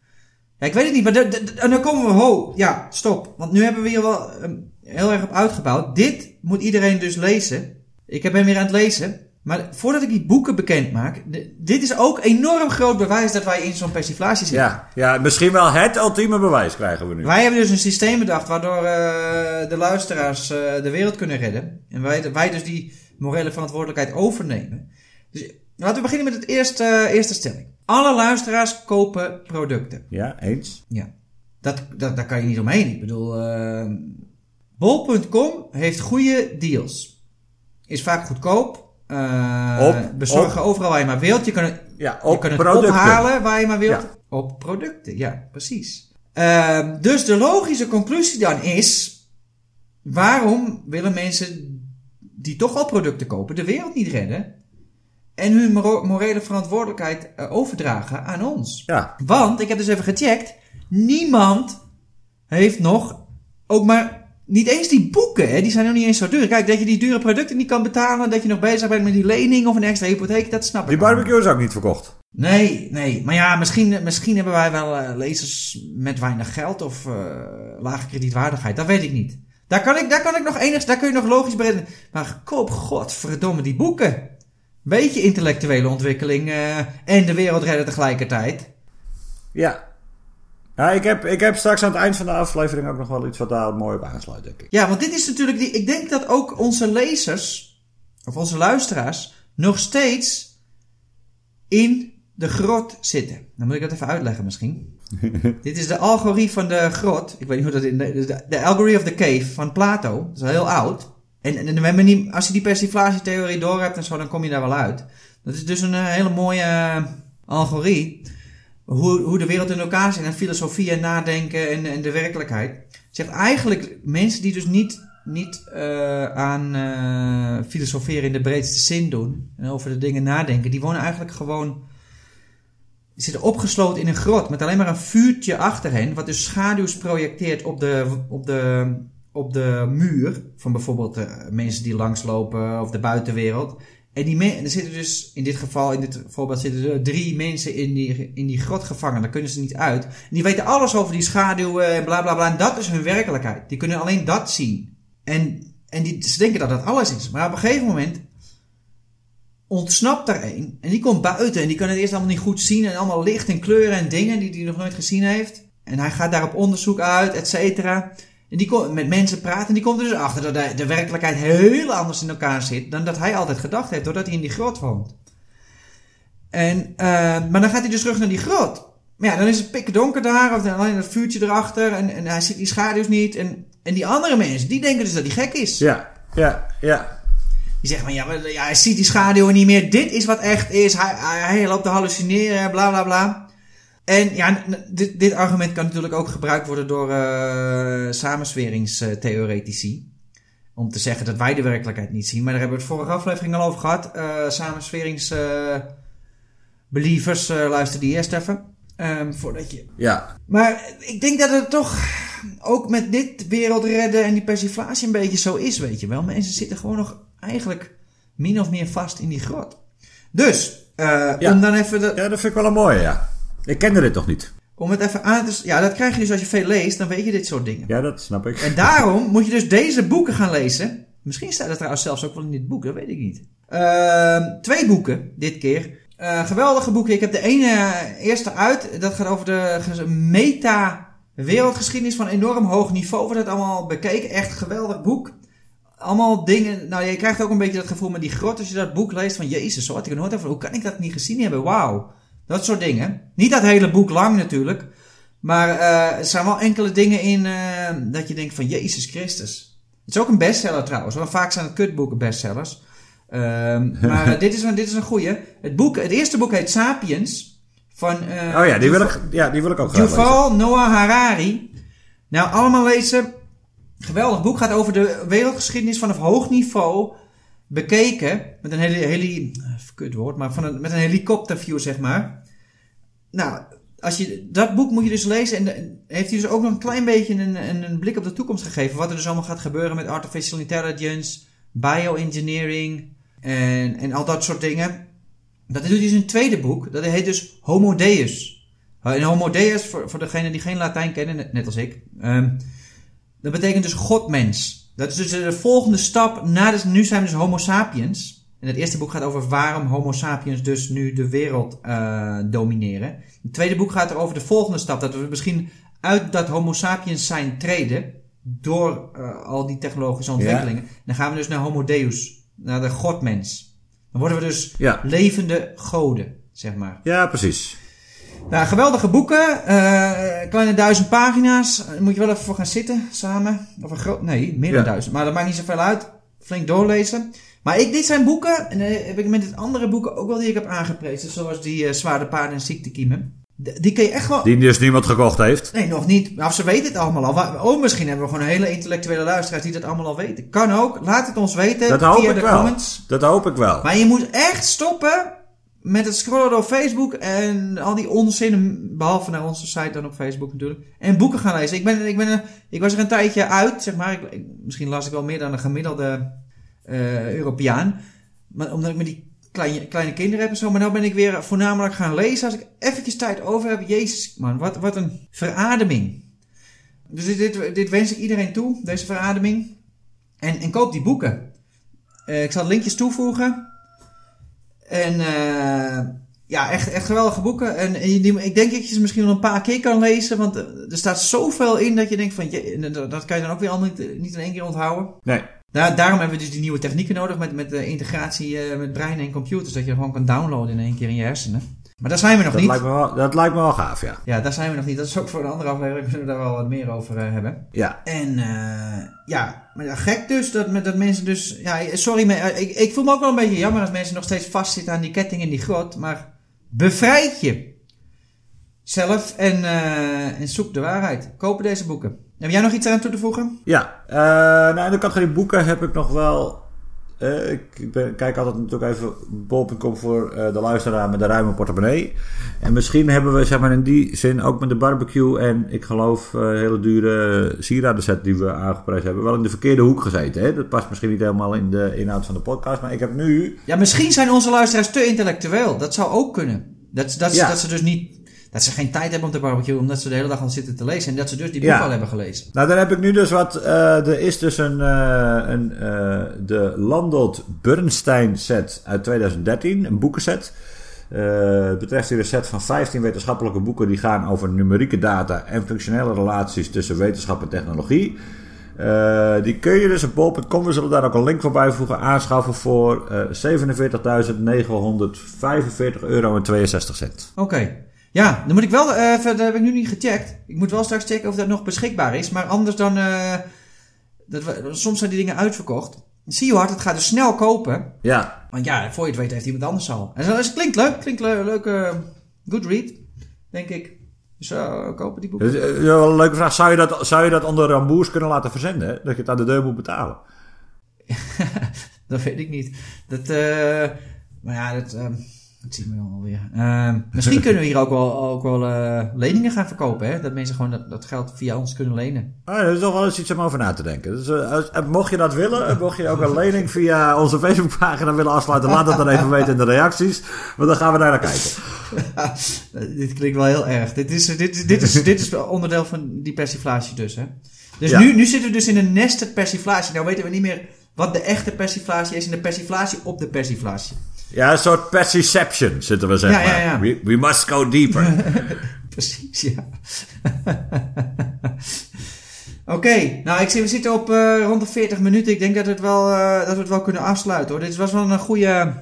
Ja, ik weet het niet, maar dan komen we... Ho, ja, stop. Want nu hebben we hier wel eh, heel erg op uitgebouwd. Dit moet iedereen dus lezen. Ik ben weer aan het lezen. Maar voordat ik die boeken bekend maak... dit is ook enorm groot bewijs dat wij in zo'n persiflage zitten. Ja, ja, misschien wel het ultieme bewijs krijgen we nu. Wij hebben dus een systeem bedacht waardoor eh, de luisteraars eh, de wereld kunnen redden. En wij, wij dus die morele verantwoordelijkheid overnemen. Dus laten we beginnen met het eerste, eerste stelling. Alle luisteraars kopen producten. Ja, eens. Ja, dat, dat, daar kan je niet omheen. Ik bedoel, eh, bol.com heeft goede deals. Is vaak goedkoop. Eh, Op- bezorgen overal waar je maar wilt. Je kan het, Ja, je op kan het producten. ophalen waar je maar wilt. Ja. Op producten, ja, precies. Ehm, dus de logische conclusie dan is... Waarom willen mensen die toch al producten kopen de wereld niet redden... en hun morele verantwoordelijkheid eh, overdragen aan ons? Ja, Want, ik heb dus even gecheckt... niemand heeft nog ook maar... Niet eens die boeken, hè, die zijn nog niet eens zo duur. Kijk, dat je die dure producten niet kan betalen... dat je nog bezig bent met die lening of een extra hypotheek... dat snap ik die barbecue is ook niet verkocht. Nee, nee. Maar ja, misschien, misschien hebben wij wel eh, lezers met weinig geld of eh, lage kredietwaardigheid. Dat weet ik niet. Daar kan ik, daar kan ik nog enigszins, daar kun je nog logisch bereden. Maar koop godverdomme die boeken. Beetje intellectuele ontwikkeling eh, en de wereld redden tegelijkertijd. Ja. Ja, ik heb, ik heb straks aan het eind van de aflevering ook nog wel iets wat daar mooi op aansluit, denk ik. Ja, want dit is natuurlijk die. Ik denk dat ook onze lezers, of onze luisteraars, nog steeds in de grot zitten. Dan moet ik dat even uitleggen misschien. dit is de algorie van de grot. Ik weet niet hoe dat in. De, de, Allegory of the Cave van Plato. Dat is al heel oud. En, en, en we hebben niet, als je die persiflatietheorie door hebt en zo, dan kom je daar wel uit. Dat is dus een eh, hele mooie eh, algorie. Hoe, hoe de wereld in elkaar zit en filosofie en nadenken en, de werkelijkheid. Zegt eigenlijk mensen die dus niet, niet eh, aan eh, filosoferen in de breedste zin doen en over de dingen nadenken, die wonen eigenlijk gewoon zitten opgesloten in een grot met alleen maar een vuurtje achter hen, wat dus schaduws projecteert op de, op de, op de muur van bijvoorbeeld uh, mensen die langslopen of de buitenwereld. En die men, er zitten dus, in dit geval, in dit voorbeeld, zitten er drie mensen in die, in die grot gevangen. Daar kunnen ze niet uit. En die weten alles over die schaduwen en bla bla bla. En dat is hun werkelijkheid. Die kunnen alleen dat zien. En, en die, ze denken dat dat alles is. Maar op een gegeven moment ontsnapt er een. En die komt buiten en die kan het eerst allemaal niet goed zien. En allemaal licht en kleuren en dingen die hij nog nooit gezien heeft. En hij gaat daar op onderzoek uit, et cetera. En die komt met mensen praten en die komt er dus achter dat de, de werkelijkheid heel anders in elkaar zit dan dat hij altijd gedacht heeft, doordat hij in die grot woont. En, uh, maar dan gaat hij dus terug naar die grot. Maar ja, dan is het pikken donker daar, of alleen dat vuurtje erachter, en, en hij ziet die schaduws niet. En, en die andere mensen, die denken dus dat hij gek is. Ja, ja, ja. Die zeggen van, ja, maar, ja hij ziet die schaduwen niet meer, dit is wat echt is, hij, hij, hij loopt te hallucineren, bla bla bla. En ja, dit, dit, argument kan natuurlijk ook gebruikt worden door uh, samensweringstheoretici. Om te zeggen dat wij de werkelijkheid niet zien. Maar daar hebben we het vorige aflevering al over gehad. Uh, samensweringsbelievers, uh, luister die eerst even. Um, voordat je... Ja. Maar ik denk dat het toch ook met dit wereldredden en die persiflatie een beetje zo is, weet je wel. Mensen zitten gewoon nog eigenlijk min of meer vast in die grot. Dus, ja. om dan even... De... Ja, dat vind ik wel een mooie, ja. Ik kende dit toch niet? Om het even aan te... Ja, dat krijg je dus als je veel leest, dan weet je dit soort dingen. Ja, dat snap ik. En daarom moet je dus deze boeken gaan lezen. Misschien staat het trouwens zelfs ook wel in dit boek, dat weet ik niet. Uh, twee boeken, dit keer. Uh, geweldige boeken. Ik heb de ene eerste uit. Dat gaat over de meta-wereldgeschiedenis van enorm hoog niveau. Wordt het allemaal bekeken. Echt geweldig boek. Allemaal dingen. Nou, je krijgt ook een beetje dat gevoel met die grot als je dat boek leest. Van jezus, zo had ik er nooit over. Hoe kan ik dat niet gezien hebben? Wauw. Dat soort dingen. Niet dat hele boek lang natuurlijk. Maar uh, er zijn wel enkele dingen in uh, dat je denkt van Jezus Christus. Het is ook een bestseller trouwens. Want vaak zijn het kutboeken bestsellers. Uh, maar dit, is een, dit is een goeie. Het, boek, het eerste boek heet Sapiens. Van, oh ja die, wil ik, ja, die wil ik ook graag Yuval Noah Harari. Nou, allemaal lezen. Geweldig boek. Gaat over de wereldgeschiedenis vanaf hoog niveau bekeken. Met een hele, heli, kut woord, maar van met een helikopterview, zeg maar. Nou, als je, dat boek moet je dus lezen. En heeft hij dus ook nog een klein beetje een, een, blik op de toekomst gegeven. Wat er dus allemaal gaat gebeuren met artificial intelligence, bioengineering en, en al dat soort dingen. Dat doet hij dus in tweede boek. Dat heet dus Homo Deus. En Homo Deus, voor, voor degenen die geen Latijn kennen, net als ik. Um, dat betekent dus godmens. Dat is dus de volgende stap. Na de, nu zijn we dus Homo sapiens. En het eerste boek gaat over waarom Homo sapiens dus nu de wereld uh, domineren. Het tweede boek gaat er over de volgende stap. Dat we misschien uit dat Homo sapiens zijn treden. Door uh, al die technologische ontwikkelingen. Ja. Dan gaan we dus naar Homo Deus. Naar de godmens. Dan worden we dus ja. levende goden, zeg maar. Ja, precies. Nou, geweldige boeken. Uh, kleine duizend pagina's. Daar moet je wel even voor gaan zitten samen. Of een groot. Nee, meer dan ja. duizend. Maar dat maakt niet zoveel uit. Flink doorlezen. Maar ik, dit zijn boeken. En dan heb ik met het andere boeken ook wel die ik heb aangeprezen. Zoals die uh, Zware Paarden en Ziektekiemen. Die kun je echt wel. Die dus niemand gekocht heeft? Nee, nog niet. Maar ze weten het allemaal al. Oh, misschien hebben we gewoon een hele intellectuele luisteraars die dat allemaal al weten. Kan ook. Laat het ons weten. Dat hoop via ik de wel. comments. Dat hoop ik wel. Maar je moet echt stoppen met het scrollen door Facebook en al die onzin, behalve naar onze site dan op Facebook natuurlijk. En boeken gaan lezen. Ik, ben, ik, ben, ik was er een tijdje uit, zeg maar. Ik, misschien las ik wel meer dan een gemiddelde uh, Europeaan. Maar omdat ik met die kleine, kleine kinderen heb en zo. Maar nu ben ik weer voornamelijk gaan lezen. Als ik eventjes tijd over heb. Jezus, man, wat, wat een verademing. Dus dit, dit, wens ik iedereen toe, deze verademing. En, en koop die boeken. Uh, ik zal linkjes toevoegen. En uh, ja, echt, echt geweldige boeken. En, en die, ik denk dat je ze misschien nog een paar keer kan lezen. Want er staat zoveel in dat je denkt van... Je, dat kan je dan ook weer niet, niet in één keer onthouden. Nee. Daar, daarom hebben we dus die nieuwe technieken nodig met, met de integratie met brein en computers. Dat je gewoon kan downloaden in één keer in je hersenen. Maar daar zijn we nog dat niet. Lijkt me wel, dat lijkt me wel gaaf, ja. Ja, daar zijn we nog niet. Dat is ook voor een andere aflevering. Kunnen we daar wel wat meer over uh, hebben. Ja. En uh, ja, maar ja, gek dus dat, dat mensen dus... Ja, sorry, maar ik, ik voel me ook wel een beetje jammer als mensen nog steeds vastzitten aan die ketting in die grot. Maar bevrijd je zelf en, uh, en zoek de waarheid. Kopen deze boeken. Heb jij nog iets aan toe te voegen? Ja, nou in de categorie boeken heb ik nog wel Eh, ik ben, kijk altijd natuurlijk even bol.com voor eh, de luisteraar met de ruime portemonnee. En misschien hebben we zeg maar, in die zin ook met de barbecue en ik geloof eh hele dure sieradenset die we aangeprijsd hebben, wel in de verkeerde hoek gezeten. Hè? Dat past misschien niet helemaal in de inhoud van de podcast, maar ik heb nu... Ja, misschien zijn onze luisteraars te intellectueel. Dat zou ook kunnen. Dat, dat, Ja. dat ze dus niet... Dat ze geen tijd hebben om te barbecuen, omdat ze de hele dag aan zitten te lezen. En dat ze dus die boek Ja. al hebben gelezen. Nou, dan heb ik nu dus wat. eh, er is dus een, eh, een eh, de Landolt Bernstein set uit 2013, een boekenset. Het betreft hier een set van 15 wetenschappelijke boeken die gaan over numerieke data en functionele relaties tussen wetenschap en technologie. Die kun je dus op bol.com, we zullen daar ook een link voor bijvoegen, aanschaffen voor eh 47.945 euro en 62 cent. Oké. Ja, dan moet ik wel eh, even, dat heb ik nu niet gecheckt. Ik moet wel straks checken of dat nog beschikbaar is. Maar anders dan, eh, dat we, soms zijn die dingen uitverkocht. Zie je hard, het gaat dus snel kopen. Ja, Want ja, voor je het weet heeft iemand anders al. En dat klinkt leuk, klinkt leuk, leuk eh, good read, denk ik. Dus eh, kopen die boeken. Dus, ja, wel een leuke vraag. Zou je dat, zou je dat onder ramboers kunnen laten verzenden? Hè? Dat je het aan de deur moet betalen? Dat weet ik niet. Dat, eh, maar ja, dat, ehm, dat zien we dan alweer. Ehm, misschien kunnen we hier ook wel, ook wel eh, leningen gaan verkopen, hè? Dat mensen gewoon dat, dat geld via ons kunnen lenen. Ah, dat is toch wel eens iets om over na te denken. Dus, eh, als, eh, mocht je dat willen, en mocht je ook een lening via onze Facebookpagina willen afsluiten, laat dat dan even weten in de reacties. Want dan gaan we daar naar kijken. Dit klinkt wel heel erg. Dit is, dit, is, dit, is, dit is onderdeel van die persiflage dus, hè? Dus Ja. nu, nu zitten we dus in een nested persiflage. Nou weten we niet meer wat de echte persiflage is en de persiflage op de persiflage. Ja, een soort perception zitten we zeg Ja, ja, maar. ja. We, we must go deeper. Precies, ja. Oké, nou ik zie, we zitten op eh, rond de 40 minuten. Ik denk dat, het wel, eh, dat we het wel kunnen afsluiten hoor. Dit was wel een goede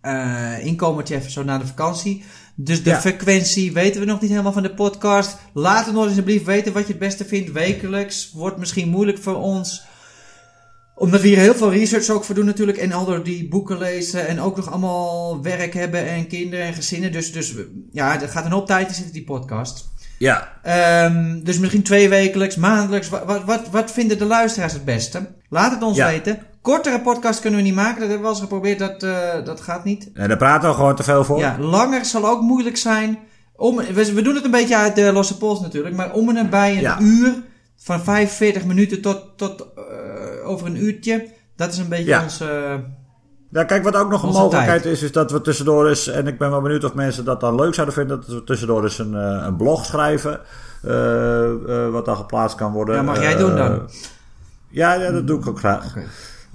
eh inkomertje even zo na de vakantie. Dus de Ja. frequentie weten we nog niet helemaal van de podcast. Laat het nog alsjeblieft weten wat je het beste vindt wekelijks. Wordt misschien moeilijk voor ons. Omdat we hier heel veel research ook voor doen natuurlijk. En al die boeken lezen. En ook nog allemaal werk hebben en kinderen en gezinnen. Dus, dus ja, er gaat een hoop tijd in zitten die podcast. ja, Ehm, dus misschien twee wekelijks, maandelijks. Wat, wat, wat, vinden de luisteraars het beste? Laat het ons Ja. weten. Kortere podcast kunnen we niet maken. Dat hebben we wel eens geprobeerd. Dat, eh, dat gaat niet. en daar praten we gewoon te veel voor. Ja, langer zal ook moeilijk zijn. Om, we, we doen het een beetje uit de losse pols natuurlijk. Maar om en nabij een Ja. uur. Van 45 minuten tot, tot eh, over een uurtje. Dat is een beetje Ja. onze... Ja, kijk, wat ook nog een mogelijkheid tijd. is, is dat we tussendoor eens, en ik ben wel benieuwd of mensen dat dan leuk zouden vinden, dat we tussendoor eens een, eh, een blog schrijven, eh, wat dan geplaatst kan worden. Ja, mag jij doen dan? Ja, ja, dat doe ik ook graag.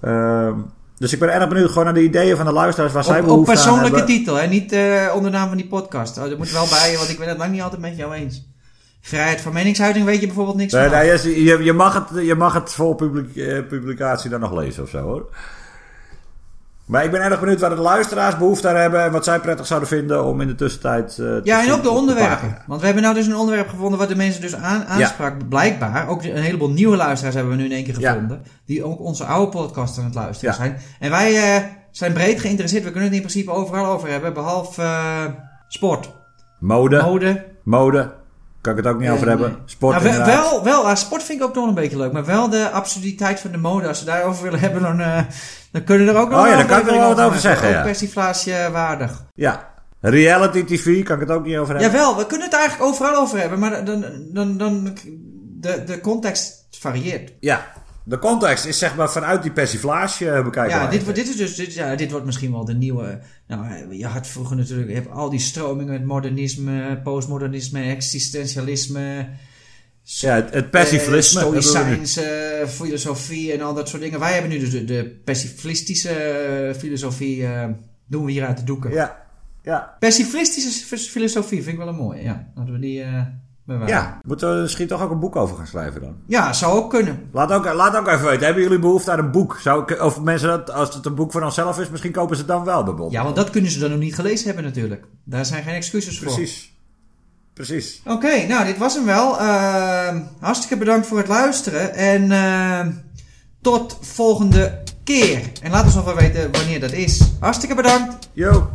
Ehm, dus ik ben erg benieuwd gewoon naar de ideeën van de luisteraars waar zij Op, op behoefte aan persoonlijke titel, hè? niet eh, onder naam van die podcast. Oh, dat moet wel bij, want ik ben het lang niet altijd met jou eens. Vrijheid van meningsuiting weet je bijvoorbeeld niks Nee, van. nee, je, je, je, mag het, je mag het voor publiek, eh, publicatie dan nog lezen of zo hoor. Maar ik ben erg benieuwd waar de luisteraars behoefte aan hebben en wat zij prettig zouden vinden om in de tussentijd. te Ja, en ook de onderwerpen. Want we hebben nou dus een onderwerp gevonden wat de mensen dus aan, aansprak. Blijkbaar. Ook een heleboel nieuwe luisteraars hebben we nu in één keer Ja. gevonden. Die ook onze oude podcast aan het luisteren Ja. zijn. En wij eh, zijn breed geïnteresseerd. We kunnen het in principe overal over hebben. Behalve eh, sport, Mode, mode. mode, kan ik het ook niet Eh, over hebben. nee. Sport Nou, wel, wel, wel, ah, sport vind ik ook nog een beetje leuk. Maar wel de absurditeit van de mode. Als we daarover willen hebben, dan, eh, dan kunnen we er ook nog Oh ja, daar kan ik wel wat over zeggen, Ook ja. persiflage waardig. Ja, reality tv kan ik het ook niet over hebben. Jawel, we kunnen het eigenlijk overal over hebben. Maar dan, dan, dan de, de context varieert. Ja, de context is zeg maar vanuit die persiflage eh, bekijken. Ja, dit, dit, is dus, dit, ja, dit wordt misschien wel de nieuwe. Nou, eh, je had vroeger natuurlijk je hebt al die stromingen: het modernisme, postmodernisme, existentialisme. Ja, het, het eh, hebben we nu. Stoïcijns eh, filosofie en al dat soort dingen. Wij hebben nu dus de, de pacifistische eh, filosofie. eh, doen we hier uit de doeken. Ja, ja. Pacifistische f- filosofie vind ik wel een mooie. Ja, laten we die. Ja, moeten we misschien toch ook een boek over gaan schrijven dan? ja, zou ook kunnen. Laat ook, laat ook even weten, hebben jullie behoefte aan een boek? Zou ik, of mensen dat, als het een boek van onszelf is, misschien kopen ze het dan wel bij Bol. Ja, want dat kunnen ze dan nog niet gelezen hebben natuurlijk. Daar zijn geen excuses voor. Precies. Precies. Oké, nou dit was hem wel. Ehm, hartstikke bedankt voor het luisteren. En ehm, tot volgende keer. En laat ons nog wel weten wanneer dat is. Hartstikke bedankt. Yo.